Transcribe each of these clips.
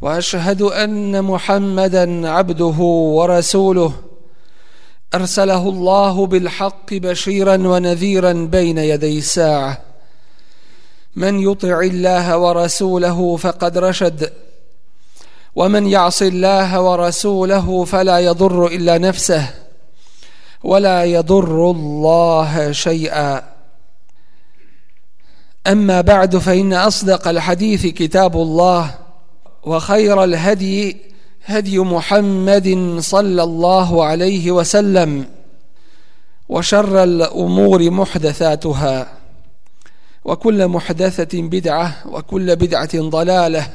وأشهد أن محمدا عبده ورسوله. أرسله الله بالحق بشيرا ونذيرا بين يدي الساعة. من يطع الله ورسوله فقد رشد. ومن يعص الله ورسوله فلا يضر إلا نفسه. ولا يضر الله شيئا. أما بعد فإن أصدق الحديث كتاب الله. وخير الهدي هدي محمد صلى الله عليه وسلم وشر الأمور محدثاتها وكل محدثة بدعة وكل بدعة ضلالة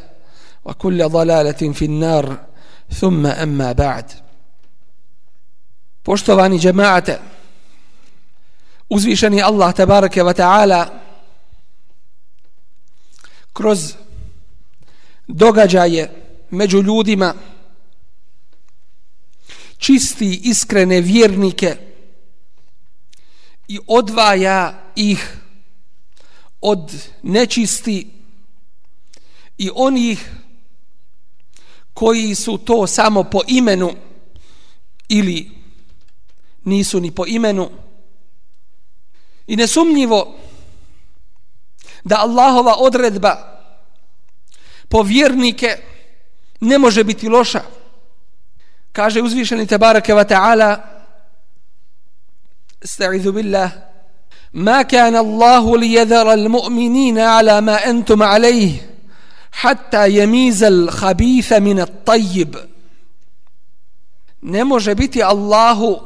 وكل ضلالة في النار. ثم أما بعد. Poštovani džemaate, uzvišeni Allah tabaraka wa ta'ala kroz događaje među ljudima čisti iskrene vjernike i odvaja ih od nečisti i onih koji su to samo po imenu ili nisu ni po imenu. I nesumnjivo da Allahova odredba po vjernike ne može biti loša. Kaže uzvišeni Tebareke ve ta'ala Estaizu billah Ma kana Allahu li yadhara al-mu'minina ala ma antum alayhi hatta yamiza al-khabitha min at-tayyib. Ne može biti Allahu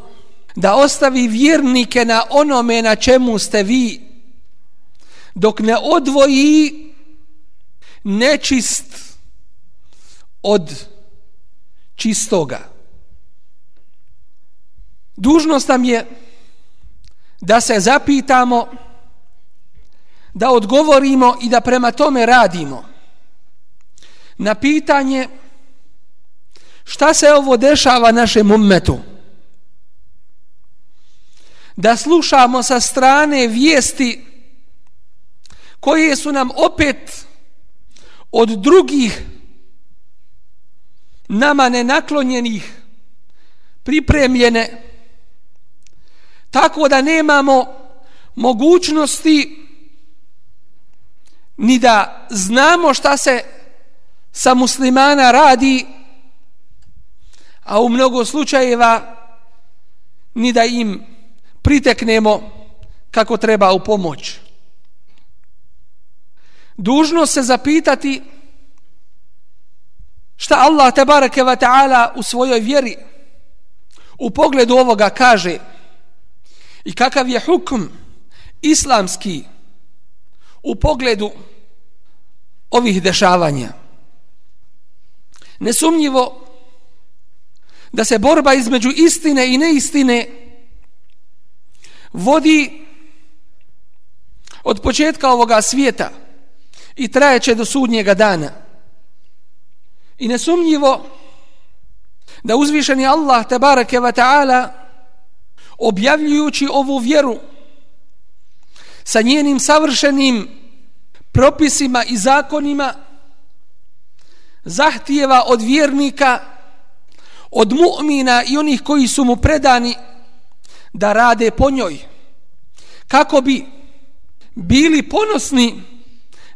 da ostavi vjernike na onome na čemu ste vi dok ne odvoji nečist od čistoga. Dužnost nam je da se zapitamo, da odgovorimo i da prema tome radimo. Na pitanje šta se ovo dešava našem ummetu? Da slušamo sa strane vijesti koje su nam opet od drugih nama nenaklonjenih pripremljene. Tako da nemamo mogućnosti ni da znamo šta se sa muslimana radi a u mnogo slučajeva ni da im priteknemo kako treba u pomoć dužno se zapitati šta Allah tebareke ve taala u svojoj vjeri u pogledu ovoga kaže i kakav je hukm islamski u pogledu ovih dešavanja? Nesumnjivo da se borba između istine i neistine vodi od početka ovoga svijeta i trajeće do sudnjega dana. I nesumnjivo da uzvišeni Allah tebareke ve ta'ala objavljujući ovu vjeru sa njenim savršenim propisima i zakonima zahtijeva od vjernika od mu'mina i onih koji su mu predani da rade po njoj kako bi bili ponosni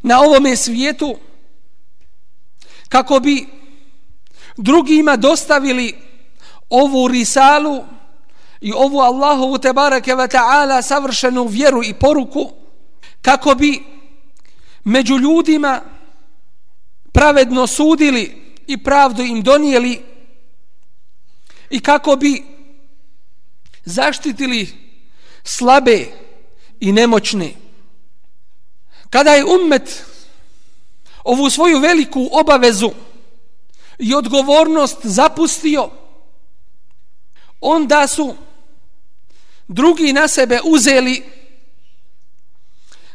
na ovome svijetu kako bi drugima dostavili ovu risalu i ovu Allahovu tebareke ve ta'ala savršenu vjeru i poruku kako bi među ljudima pravedno sudili i pravdu im donijeli i kako bi zaštitili slabe i nemoćne. Kada je ummet ovu svoju veliku obavezu i odgovornost zapustio, onda su drugi na sebe uzeli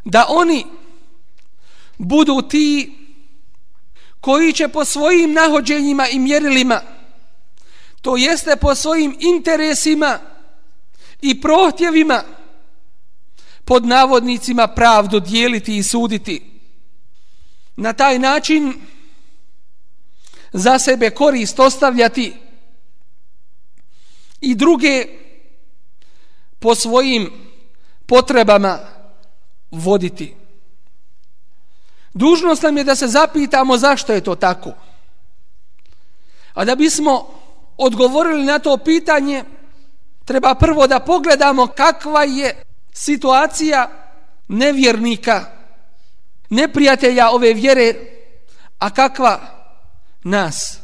da oni budu ti koji će po svojim nahođenjima i mjerilima, to jeste po svojim interesima i prohtjevima, pod navodnicima pravdu dijeliti i suditi. Na taj način za sebe korist ostavljati i druge po svojim potrebama voditi. Dužnost nam je da se zapitamo zašto je to tako. A da bismo odgovorili na to pitanje, treba prvo da pogledamo kakva je situacija nevjernika, neprijatelja ove vjere, a kakva nas.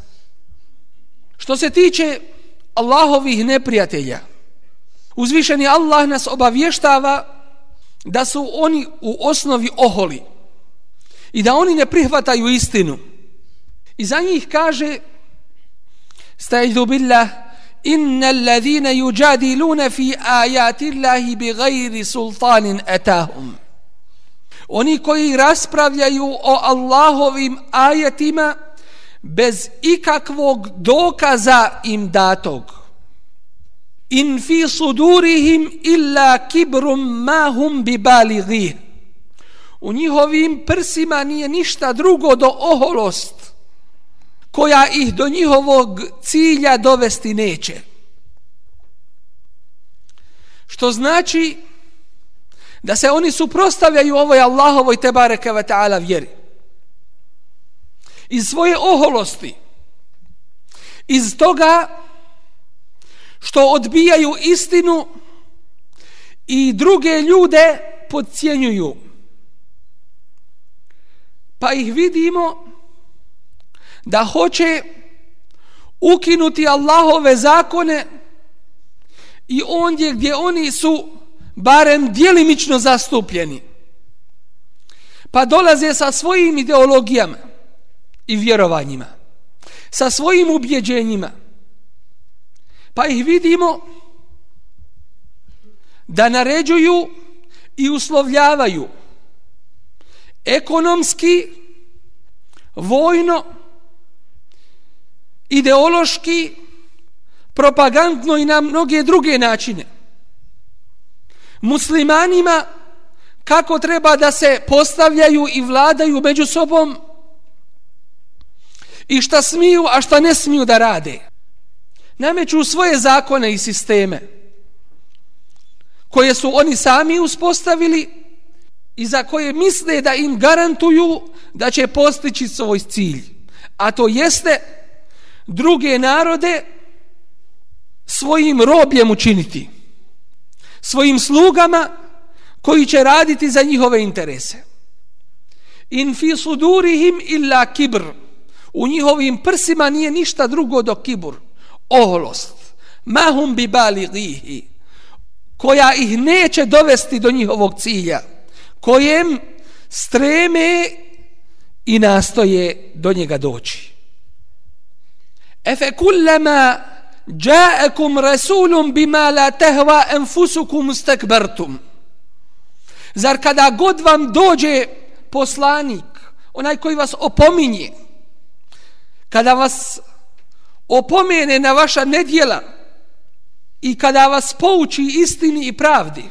Što se tiče Allahovih neprijatelja, uzvišeni Allah nas obavještava da su oni u osnovi oholi i da oni ne prihvataju istinu. I za njih kaže Stajdu billah إن الذين yujadiluna fi ayati Allahi بغير سلطان أتاهم atahum. Oni koji raspravljaju o Allahovim ajetima bez ikakvog dokaza im datog. In fi sudurihim illa kibrum ma hum bi balighih u njihovim prsima nije ništa drugo do oholost koja ih do njihovog cilja dovesti neće. Što znači da se oni suprostavljaju ovoj Allahovoj tebareke ve ta'ala vjeri. Iz svoje oholosti, iz toga što odbijaju istinu i druge ljude podcjenjuju pa ih vidimo da hoće ukinuti Allahove zakone i ondje gdje oni su barem dijelimično zastupljeni. Pa dolaze sa svojim ideologijama i vjerovanjima, sa svojim ubjeđenjima. Pa ih vidimo da naređuju i uslovljavaju ekonomski, vojno, ideološki, propagandno i na mnoge druge načine. Muslimanima kako treba da se postavljaju i vladaju među sobom i šta smiju, a šta ne smiju da rade. Nameću svoje zakone i sisteme koje su oni sami uspostavili i za koje misle da im garantuju da će postići svoj cilj. A to jeste druge narode svojim robljem učiniti. Svojim slugama koji će raditi za njihove interese. In fi sudurihim illa kibr. U njihovim prsima nije ništa drugo do kibur. Oholost. Mahum bi bali gihi. Koja ih neće dovesti do njihovog cilja kojem streme i nastoje do njega doći. Efe kullama ja'akum rasulun bima la tehva enfusukum stekbertum. Zar kada god vam dođe poslanik, onaj koji vas opominje, kada vas opomene na vaša nedjela i kada vas pouči istini i pravdi,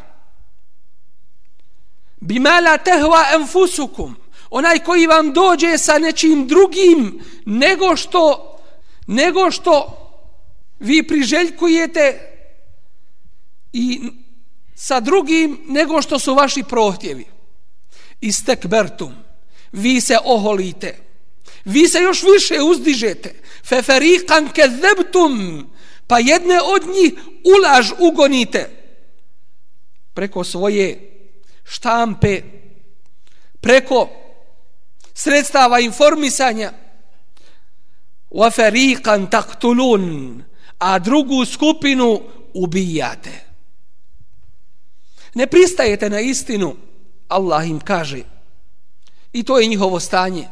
bima la tehva enfusukum onaj koji vam dođe sa nečim drugim nego što nego što vi priželjkujete i sa drugim nego što su vaši prohtjevi. Istekbertum. Vi se oholite. Vi se još više uzdižete. Feferikan kezebtum pa jedne od njih ulaž ugonite. Preko svoje štampe, preko sredstava informisanja, وَفَرِيقًا تَقْتُلُونَ a drugu skupinu ubijate. Ne pristajete na istinu, Allah im kaže, i to je njihovo stanje,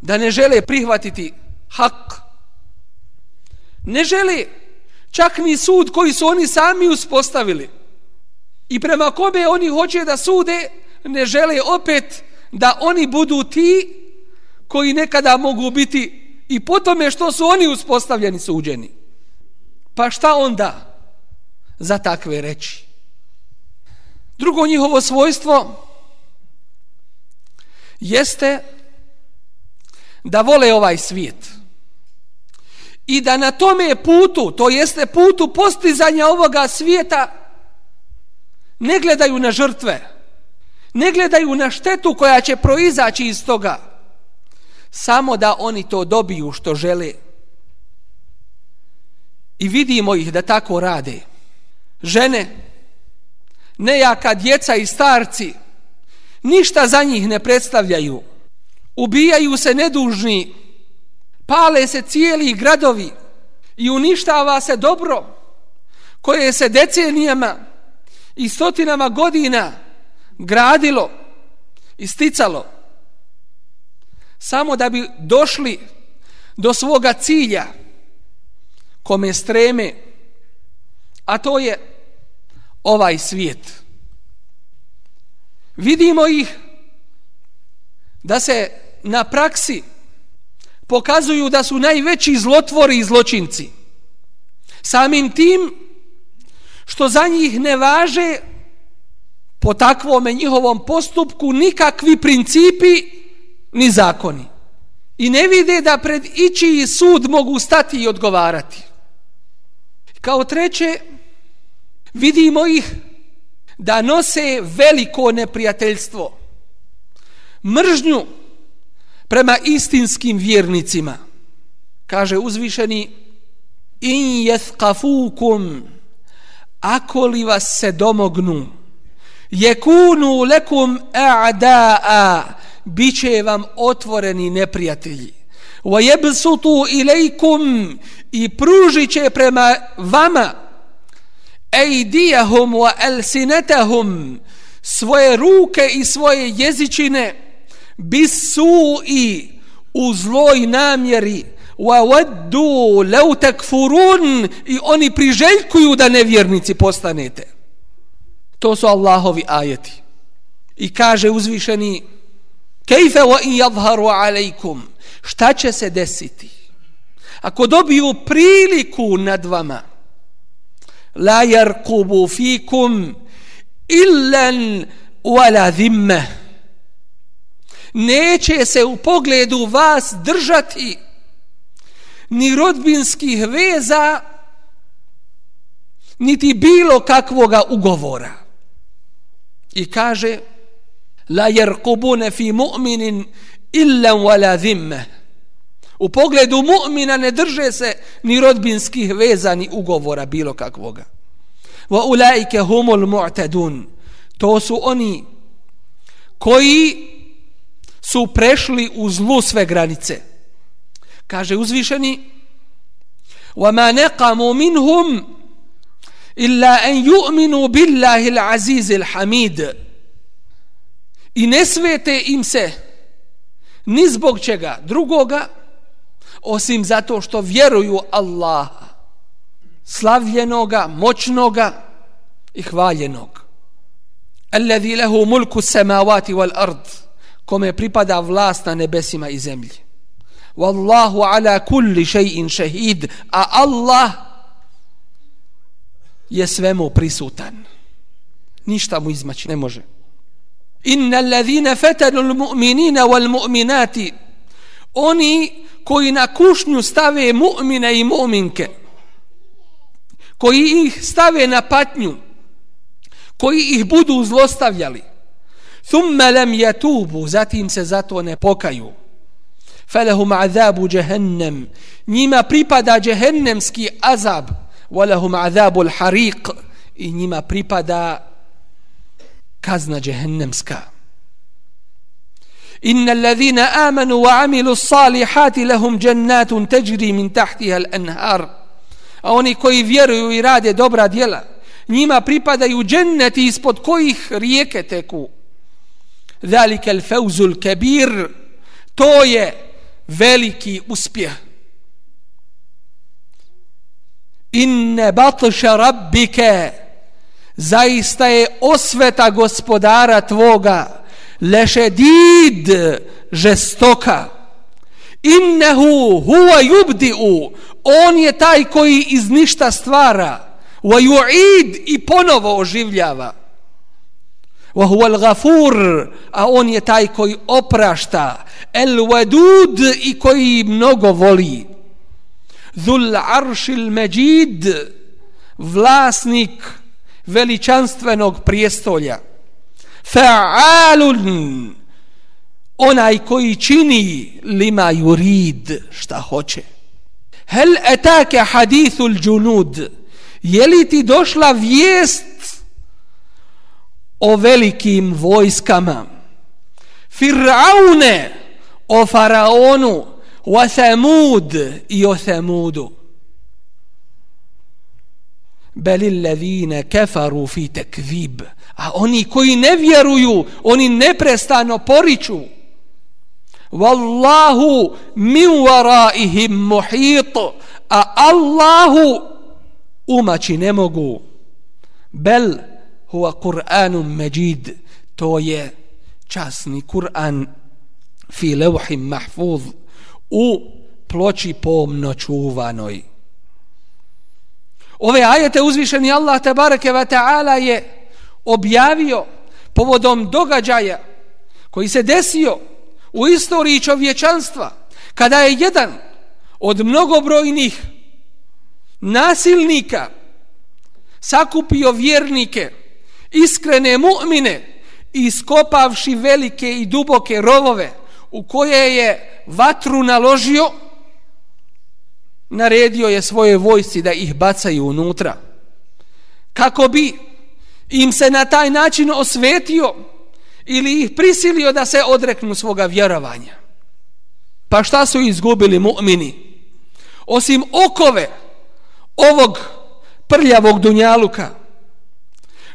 da ne žele prihvatiti hak. Ne žele čak ni sud koji su oni sami uspostavili. I prema kome oni hoće da sude, ne žele opet da oni budu ti koji nekada mogu biti i po tome što su oni uspostavljeni suđeni. Pa šta onda za takve reći? Drugo njihovo svojstvo jeste da vole ovaj svijet. I da na tome putu, to jeste putu postizanja ovoga svijeta, ne gledaju na žrtve, ne gledaju na štetu koja će proizaći iz toga, samo da oni to dobiju što žele. I vidimo ih da tako rade. Žene, nejaka djeca i starci, ništa za njih ne predstavljaju. Ubijaju se nedužni, pale se cijeli gradovi i uništava se dobro koje se decenijama i stotinama godina gradilo i sticalo samo da bi došli do svoga cilja kome streme a to je ovaj svijet. Vidimo ih da se na praksi pokazuju da su najveći zlotvori i zločinci. Samim tim što za njih ne važe po takvome njihovom postupku nikakvi principi ni zakoni. I ne vide da pred ičiji sud mogu stati i odgovarati. Kao treće, vidimo ih da nose veliko neprijateljstvo, mržnju prema istinskim vjernicima. Kaže uzvišeni, in jethkafukum, ako li vas se domognu, jekunu lekum a'da'a, bit će vam otvoreni neprijatelji. Wa إِلَيْكُمْ i pružit će prema vama ejdijahum wa svoje ruke i svoje jezičine bisu i u zloj namjeri. Wa waddu law takfurun i oni priželjkuju da nevjernici postanete. To su Allahovi ajeti. I kaže uzvišeni Kejfe wa in yadharu alejkum. Šta će se desiti? Ako dobiju priliku nad vama, la yarqubu fikum illan wala dhimme. Neće se u pogledu vas držati ni rodbinskih veza, niti bilo kakvoga ugovora. I kaže, la jerkubune fi mu'minin illa wala dhimme. U pogledu mu'mina ne drže se ni rodbinskih veza ni ugovora bilo kakvoga. Wa ulaike humul mu'tadun. To su oni koji su prešli u zlu sve granice. Kaže uzvišeni wa ma naqamu minhum illa an yu'minu billahi الْحَمِيدِ. I ne svete im se ni zbog čega drugoga, osim zato što vjeruju Allaha, slavljenoga, moćnoga i hvaljenog. Alladhi lahu mulku samawati wal ard, kome pripada vlast na nebesima i zemlji. Wallahu ala kulli shay'in shahid, a Allah je svemu prisutan. Ništa mu izmaći ne može. Inna allazina fatanu almu'minina wal mu'minati oni koji na kušnju stave mu'mine i mu'minke koji ih stave na patnju koji ih budu zlostavljali thumma lam yatubu zatim se zato ne pokaju. Falahum azabu jahannam. Njima pripada jahannemski azab walahum azabul hariq. I njima pripada kazna džehennemska. Inna allazina amanu wa amilu salihati lahum jannatun tajri min tahtiha l'anhar. A oni koji vjeruju i rade dobra djela, njima pripadaju dženneti ispod kojih rijeke teku. Zalike l'fauzul kabir, to je veliki uspjeh. Inne batša rabbike, zaista je osveta gospodara tvoga lešedid žestoka. Innehu huwa yubdi'u on je taj koji iz ništa stvara. Wa yu'id i ponovo oživljava. Wa huwa al-ghafur a on je taj koji oprašta. El-wadud i koji mnogo voli. Dhul arshil majid vlasnik veličanstvenog prijestolja. Fa'alun. Onaj koji čini lima yurid šta hoće. Hel etake hadithul džunud? Je li ti došla vijest o velikim vojskama? Fir'aune o faraonu wa thamud i o thamudu bel illazine kafaru fi takzib a oni koji ne vjeruju oni neprestano poriču. Wallahu min waraihim muhit. A Allahu umaći ne mogu. Bel huwa qur'anun majid. To je časni Kur'an fi levhim mahfuz u ploči pomno čuvanoj ove ajete uzvišeni Allah tabareke ve ta'ala je objavio povodom događaja koji se desio u istoriji čovječanstva kada je jedan od mnogobrojnih nasilnika sakupio vjernike iskrene mu'mine iskopavši velike i duboke rovove u koje je vatru naložio naredio je svoje vojsci da ih bacaju unutra kako bi im se na taj način osvetio ili ih prisilio da se odreknu svoga vjerovanja. Pa šta su izgubili mu'mini? Osim okove ovog prljavog dunjaluka.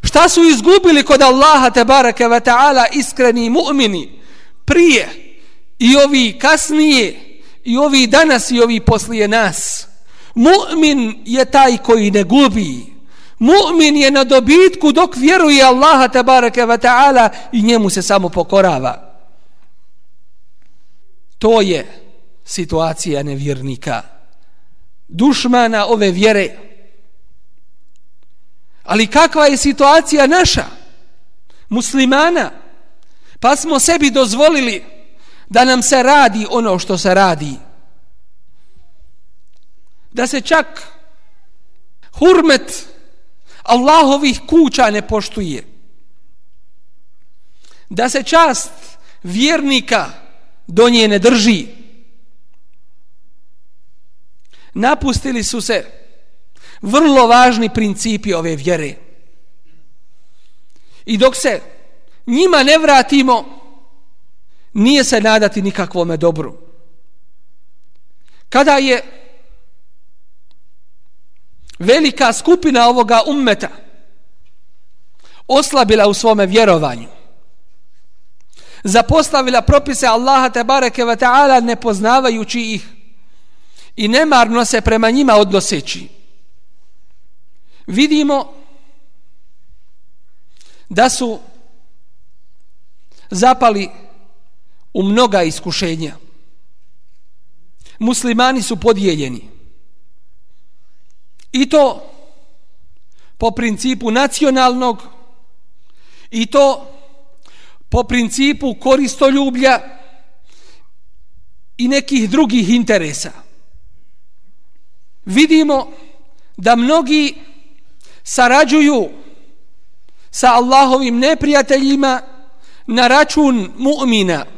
Šta su izgubili kod Allaha te ve ta'ala iskreni mu'mini prije i ovi kasnije i ovi danas i ovi poslije nas? Mu'min je taj koji ne gubi. Mu'min je na dobitku dok vjeruje Allaha tabaraka wa ta'ala i njemu se samo pokorava. To je situacija nevjernika. Dušmana ove vjere. Ali kakva je situacija naša? Muslimana. Pa smo sebi dozvolili da nam se radi ono što se radi. Da se čak hurmet Allahovih kuća ne poštuje. Da se čast vjernika do nje ne drži. Napustili su se vrlo važni principi ove vjere. I dok se njima ne vratimo, nije se nadati nikakvome dobru. Kada je velika skupina ovoga ummeta oslabila u svome vjerovanju zapostavila propise Allaha te bareke ve taala ne poznavajući ih i nemarno se prema njima odnoseći vidimo da su zapali u mnoga iskušenja. Muslimani su podijeljeni. I to po principu nacionalnog i to po principu koristoljublja i nekih drugih interesa. Vidimo da mnogi sarađuju sa Allahovim neprijateljima na račun mu'mina,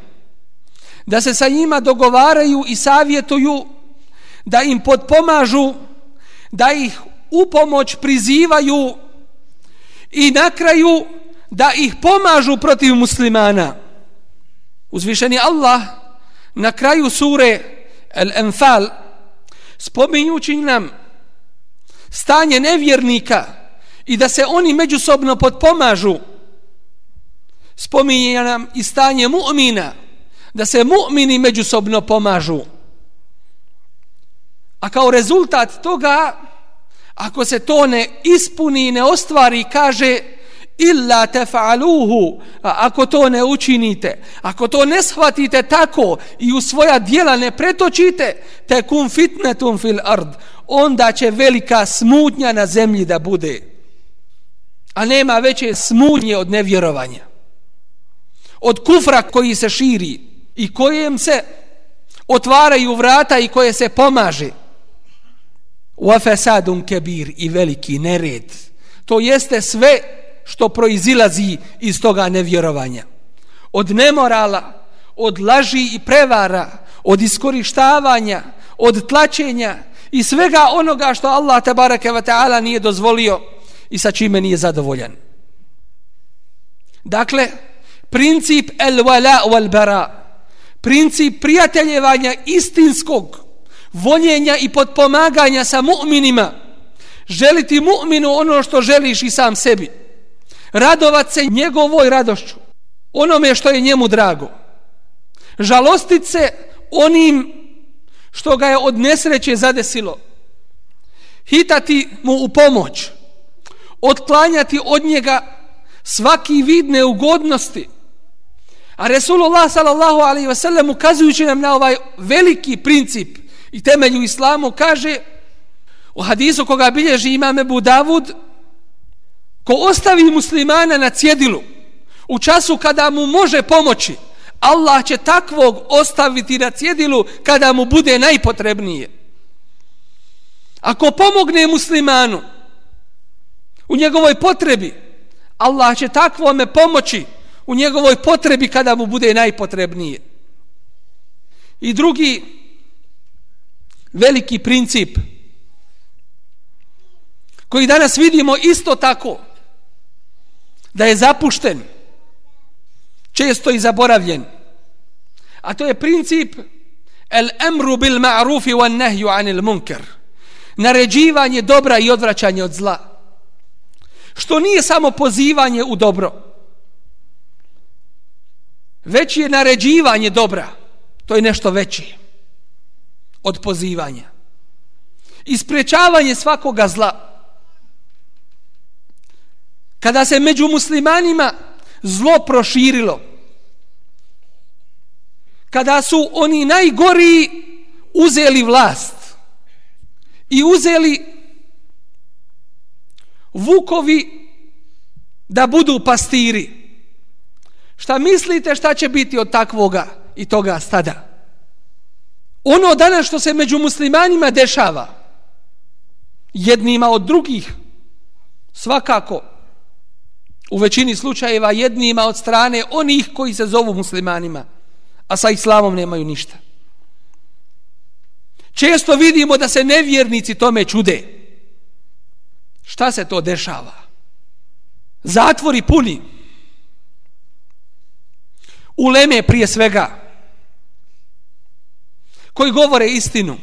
da se sa njima dogovaraju i savjetuju da im podpomažu da ih u pomoć prizivaju i na kraju da ih pomažu protiv muslimana. Uzvišeni Allah na kraju sure Al-Anfal spominjući nam stanje nevjernika i da se oni međusobno podpomažu spominje nam i stanje mu'mina da se mu'mini međusobno pomažu. A kao rezultat toga ako se to ne ispuni i ne ostvari, kaže illa tefa'aluhu, ako to ne učinite, ako to ne shvatite tako i u svoja dijela ne pretočite, te kum fitnetum fil ard, onda će velika smutnja na zemlji da bude. A nema veće smutnje od nevjerovanja. Od kufra koji se širi i kojem se otvaraju vrata i koje se pomaže. Wa fasadun kabir i veliki nered. To jeste sve što proizilazi iz toga nevjerovanja. Od nemorala, od laži i prevara, od iskorištavanja, od tlačenja i svega onoga što Allah tabaraka wa ta'ala nije dozvolio i sa čime nije zadovoljan. Dakle, princip el wala wal bara, princip prijateljevanja istinskog, voljenja i podpomaganja sa mu'minima, želiti mu'minu ono što želiš i sam sebi, radovat se njegovoj radošću, onome što je njemu drago, žalostit se onim što ga je od nesreće zadesilo, hitati mu u pomoć, otklanjati od njega svaki vid neugodnosti. A Resulullah sallallahu alaihi wa sallam ukazujući nam na ovaj veliki princip i temelju islamu kaže u hadisu koga bilježi imam Ebu Davud ko ostavi muslimana na cjedilu u času kada mu može pomoći Allah će takvog ostaviti na cjedilu kada mu bude najpotrebnije. Ako pomogne muslimanu u njegovoj potrebi, Allah će takvome pomoći u njegovoj potrebi kada mu bude najpotrebnije. I drugi veliki princip koji danas vidimo isto tako da je zapušten često i zaboravljen a to je princip el emru bil ma'rufi wan nahyu anil munkar naređivanje dobra i odvraćanje od zla što nije samo pozivanje u dobro Veći je naređivanje dobra. To je nešto veće od pozivanja. Isprečavanje svakoga zla. Kada se među muslimanima zlo proširilo kada su oni najgori uzeli vlast i uzeli vukovi da budu pastiri šta mislite šta će biti od takvoga i toga stada ono danas što se među muslimanima dešava jednima od drugih svakako u većini slučajeva jednima od strane onih koji se zovu muslimanima, a sa islamom nemaju ništa. Često vidimo da se nevjernici tome čude. Šta se to dešava? Zatvori puni. Uleme prije svega. Koji govore istinu.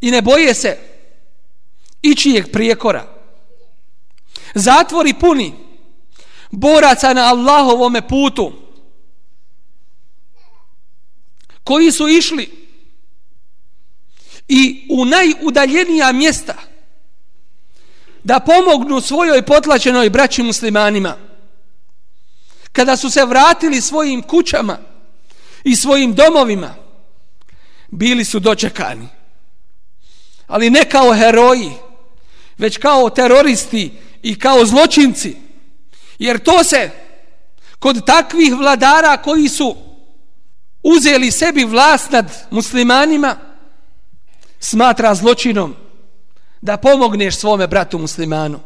I ne boje se ičijeg prijekora zatvori puni boraca na Allahovome putu koji su išli i u najudaljenija mjesta da pomognu svojoj potlačenoj braći muslimanima kada su se vratili svojim kućama i svojim domovima bili su dočekani ali ne kao heroji već kao teroristi i kao zločinci. Jer to se kod takvih vladara koji su uzeli sebi vlast nad muslimanima smatra zločinom da pomogneš svome bratu muslimanu.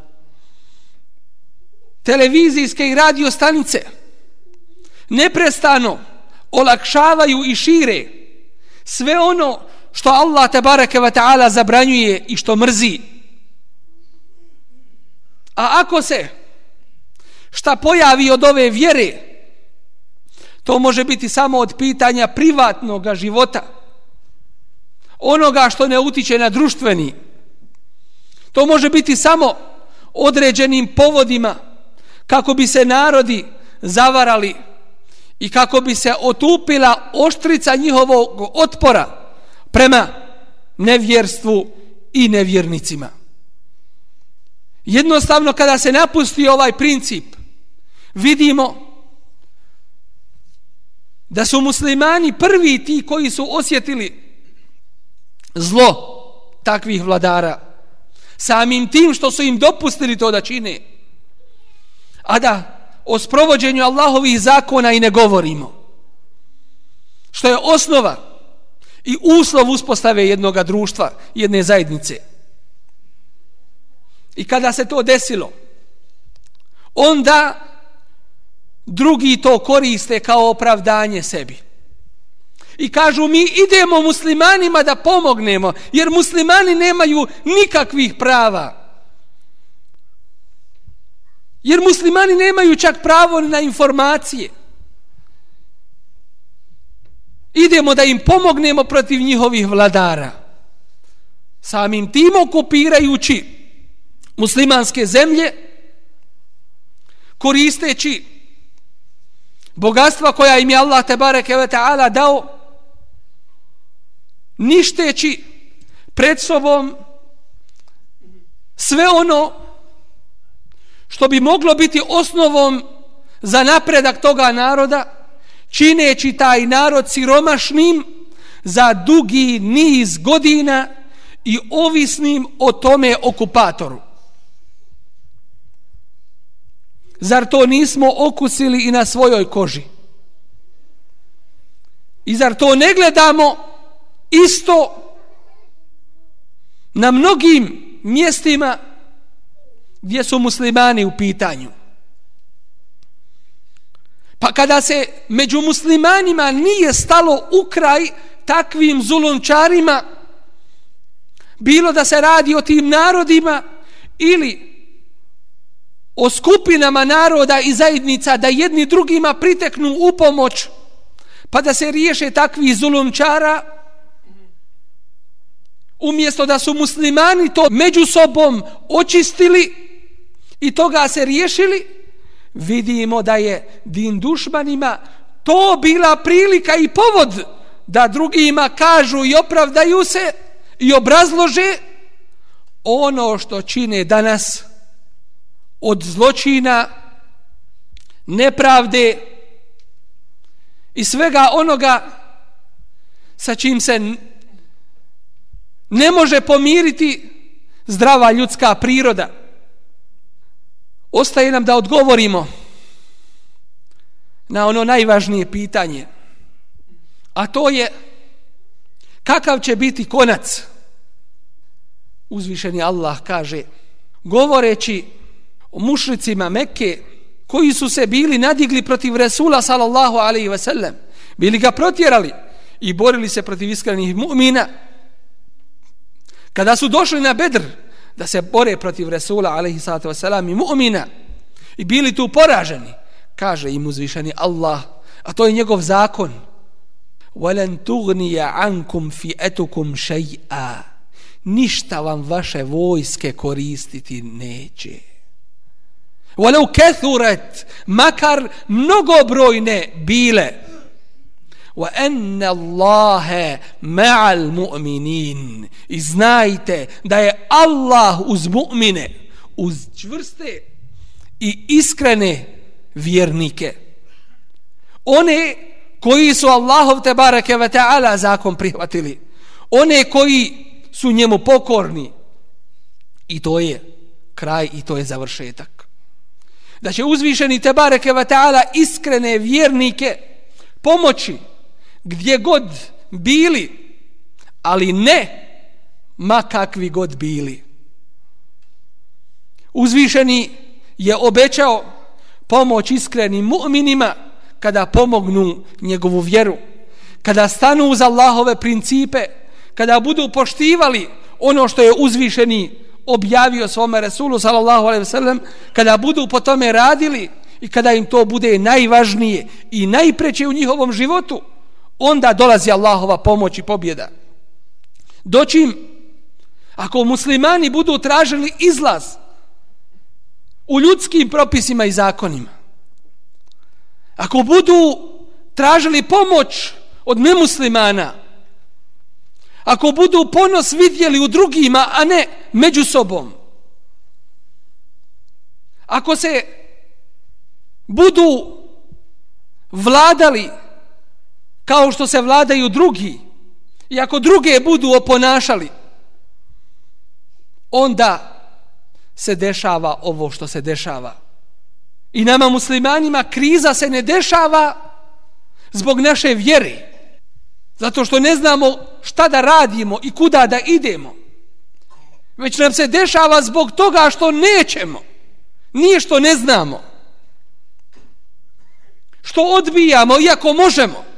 Televizijske i radio stanice neprestano olakšavaju i šire sve ono što Allah te bareke ve taala zabranjuje i što mrzi. A ako se šta pojavi od ove vjere, to može biti samo od pitanja privatnog života, onoga što ne utiče na društveni. To može biti samo određenim povodima kako bi se narodi zavarali i kako bi se otupila oštrica njihovog otpora prema nevjerstvu i nevjernicima. Jednostavno kada se napusti ovaj princip, vidimo da su muslimani prvi ti koji su osjetili zlo takvih vladara samim tim što su im dopustili to da čine a da o sprovođenju Allahovih zakona i ne govorimo što je osnova i uslov uspostave jednog društva jedne zajednice i kada se to desilo onda drugi to koriste kao opravdanje sebi. I kažu mi idemo muslimanima da pomognemo, jer muslimani nemaju nikakvih prava. Jer muslimani nemaju čak pravo na informacije. Idemo da im pomognemo protiv njihovih vladara. Samim tim okupirajući muslimanske zemlje, koristeći bogatstva koja im je Allah te bareke ve taala dao ništeći pred sobom sve ono što bi moglo biti osnovom za napredak toga naroda čineći taj narod siromašnim za dugi niz godina i ovisnim o tome okupatoru Zar to nismo okusili i na svojoj koži? I zar to ne gledamo isto na mnogim mjestima gdje su muslimani u pitanju? Pa kada se među muslimanima nije stalo u kraj takvim zulončarima, bilo da se radi o tim narodima ili o skupinama naroda i zajednica da jedni drugima priteknu u pomoć pa da se riješe takvi zulumčara umjesto da su muslimani to među sobom očistili i toga se riješili vidimo da je din dušmanima to bila prilika i povod da drugima kažu i opravdaju se i obrazlože ono što čine danas od zločina, nepravde i svega onoga sa čim se ne može pomiriti zdrava ljudska priroda. Ostaje nam da odgovorimo na ono najvažnije pitanje. A to je kakav će biti konac? Uzvišeni Allah kaže govoreći o mušricima Mekke koji su se bili nadigli protiv Resula sallallahu alaihi ve sellem bili ga protjerali i borili se protiv iskrenih mu'mina kada su došli na Bedr da se bore protiv Resula alaihi sallatu ve sellem i mu'mina i bili tu poraženi kaže im uzvišeni Allah a to je njegov zakon وَلَنْ تُغْنِيَ عَنْكُمْ فِيَتُكُمْ شَيْئًا ništa vam vaše vojske koristiti neće Walau kathurat makar mnogobrojne bile. Wa anna Allaha ma'al mu'minin. I znajte da je Allah uz mu'mine, uz čvrste i iskrene vjernike. One koji su Allahov te bareke ve taala zakon prihvatili. One koji su njemu pokorni. I to je kraj i to je završetak da će uzvišeni Tebareke ve ta'ala iskrene vjernike pomoći gdje god bili, ali ne ma kakvi god bili. Uzvišeni je obećao pomoć iskrenim mu'minima kada pomognu njegovu vjeru, kada stanu uz Allahove principe, kada budu poštivali ono što je uzvišeni objavio svome Resulu sallallahu alaihi wasallam kada budu po tome radili i kada im to bude najvažnije i najpreće u njihovom životu onda dolazi Allahova pomoć i pobjeda. Doćim ako muslimani budu tražili izlaz u ljudskim propisima i zakonima ako budu tražili pomoć od nemuslimana ako budu ponos vidjeli u drugima, a ne među sobom, ako se budu vladali kao što se vladaju drugi i ako druge budu oponašali, onda se dešava ovo što se dešava. I nama muslimanima kriza se ne dešava zbog naše vjere. Zato što ne znamo šta da radimo i kuda da idemo. Već nam se dešava zbog toga što nećemo. Nije što ne znamo. Što odbijamo iako možemo.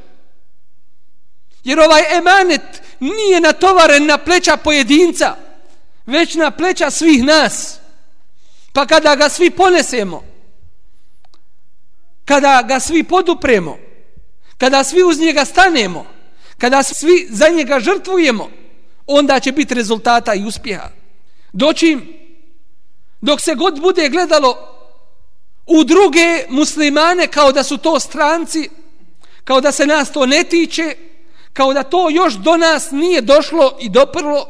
Jer ovaj emanet nije natovaren na pleća pojedinca, već na pleća svih nas. Pa kada ga svi ponesemo, kada ga svi podupremo, kada svi uz njega stanemo, kada svi za njega žrtvujemo, onda će biti rezultata i uspjeha. Doćim, dok se god bude gledalo u druge muslimane kao da su to stranci, kao da se nas to ne tiče, kao da to još do nas nije došlo i doprlo,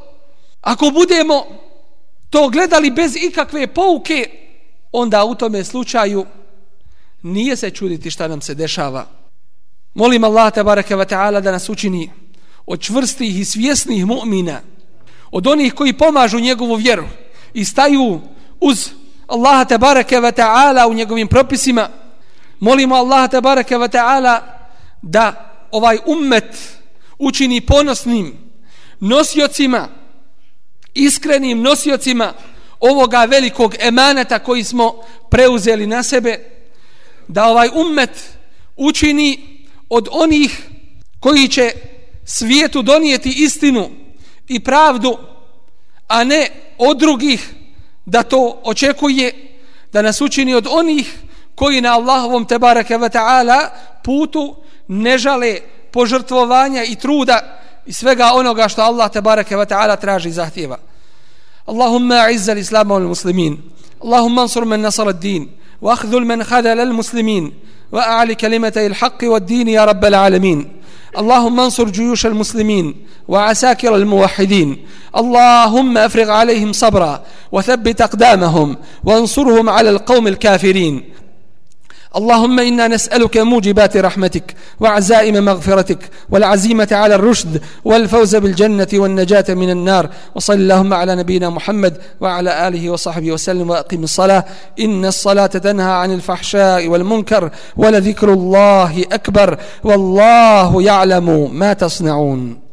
ako budemo to gledali bez ikakve pouke, onda u tome slučaju nije se čuditi šta nam se dešava. Molim Allah tabaraka wa ta'ala da nas učini od čvrstih i svjesnih mu'mina, od onih koji pomažu njegovu vjeru i staju uz Allah tabaraka wa ta'ala u njegovim propisima. Molimo Allah tabaraka wa ta'ala da ovaj ummet učini ponosnim nosiocima, iskrenim nosiocima ovoga velikog emaneta koji smo preuzeli na sebe, da ovaj ummet učini od onih koji će svijetu donijeti istinu i pravdu, a ne od drugih da to očekuje, da nas učini od onih koji na Allahovom tebareke ve ta'ala putu ne žale požrtvovanja i truda i svega onoga što Allah tebareke ve ta'ala traži i zahtjeva. Izza l-islam wal muslimin. Allahumma ansur men nasar ad-din. واخذل من خذل المسلمين واعل كلمتي الحق والدين يا رب العالمين اللهم انصر جيوش المسلمين وعساكر الموحدين اللهم افرغ عليهم صبرا وثبت اقدامهم وانصرهم على القوم الكافرين اللهم إنا نسألك موجبات رحمتك وعزائم مغفرتك والعزيمة على الرشد والفوز بالجنة والنجاة من النار وصل اللهم على نبينا محمد وعلى آله وصحبه وسلم وأقم الصلاة. إن الصلاة تنهى عن الفحشاء والمنكر ولذكر الله أكبر والله يعلم ما تصنعون.